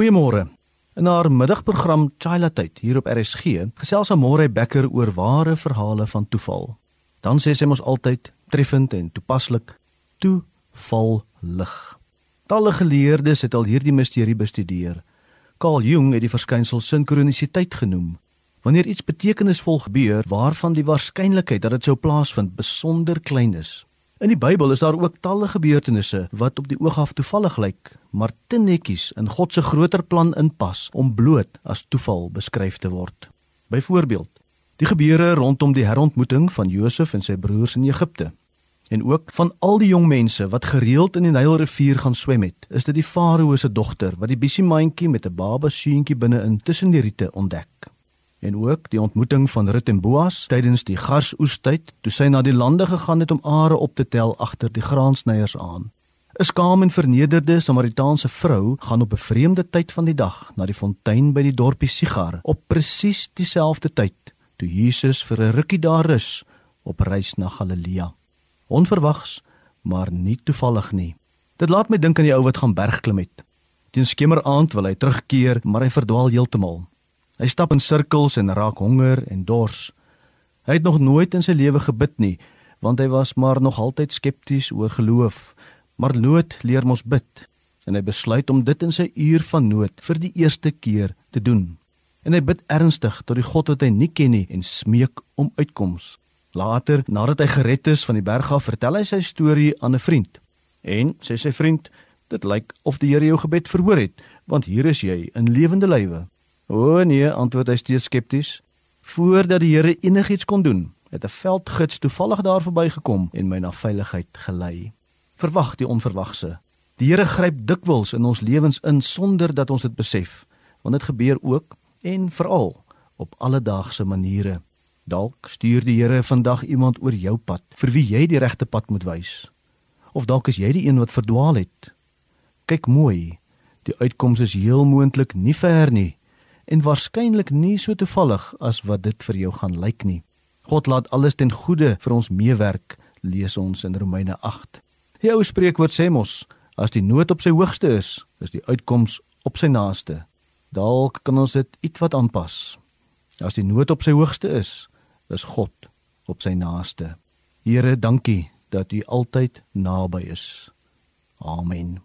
Goeiemôre. In haar middagprogram Childhood hier op RSG gesels Amore Becker oor ware verhale van toeval. Dan sê sy mos altyd treffend en toepaslik: "Toeval lig." Talle geleerdes het al hierdie misterie bestudeer. Carl Jung het die verskynsel sinkronisiteit genoem. Wanneer iets betekenisvol gebeur waarvan die waarskynlikheid dat dit sou plaasvind besonder klein is. In die Bybel is daar ook talle gebeurtenisse wat op die oog af toevallig lyk, maar te netjies in God se groter plan inpas om bloot as toeval beskryf te word. Byvoorbeeld, die gebeure rondom die herontmoeting van Josef en sy broers in Egipte. En ook van al die jong mense wat gereeld in die Nylrivier gaan swem het, is dit die Farao se dogter wat die bisiemaandjie met 'n baba seentjie binne-in tussen die riete ontdek en ook die ontmoeting van Rut en Boas tydens die garsoestyd toe sy na die lande gegaan het om are op te tel agter die graansnyers aan. 'n Skaam en vernederde Samaritaanse vrou gaan op 'n vreemde tyd van die dag na die fontein by die dorpie Sigar op presies dieselfde tyd toe Jesus vir 'n rukkie daar rus op reis na Galilea. Onverwags, maar nie toevallig nie. Dit laat my dink aan die ou wat gaan bergklim het. Teen skemeraand wil hy terugkeer, maar hy verdwaal heeltemal. Hy stap in sirkels en raak honger en dors. Hy het nog nooit in sy lewe gebid nie, want hy was maar nog altyd skepties oor geloof. Maar nood leer mos bid en hy besluit om dit in sy uur van nood vir die eerste keer te doen. En hy bid ernstig tot die God wat hy nie ken nie en smeek om uitkoms. Later, nadat hy gered is van die berg af, vertel hy sy storie aan 'n vriend. En sê sy vriend, dit lyk of die Here jou gebed verhoor het, want hier is jy in lewende lywe. O nee, antwoord hy steeds skepties. Voordat die Here enigiets kon doen, het 'n veldgids toevallig daar verbygekom en my na veiligheid gelei. Verwag die onverwagse. Die Here gryp dikwels in ons lewens in sonder dat ons dit besef, want dit gebeur ook en veral op alledaagse maniere. Dalk stuur die Here vandag iemand oor jou pad vir wie jy die regte pad moet wys. Of dalk is jy die een wat verdwaal het. Kyk mooi. Die uitkoms is heel moontlik nie ver nie en waarskynlik nie so toevallig as wat dit vir jou gaan lyk nie. God laat alles ten goeie vir ons meewerk, lees ons in Romeine 8. Die ou spreekwoord sê mos, as die nood op sy hoogste is, is die uitkoms op sy naaste. Dalk kan ons dit ietwat aanpas. As die nood op sy hoogste is, is God op sy naaste. Here, dankie dat U altyd naby is. Amen.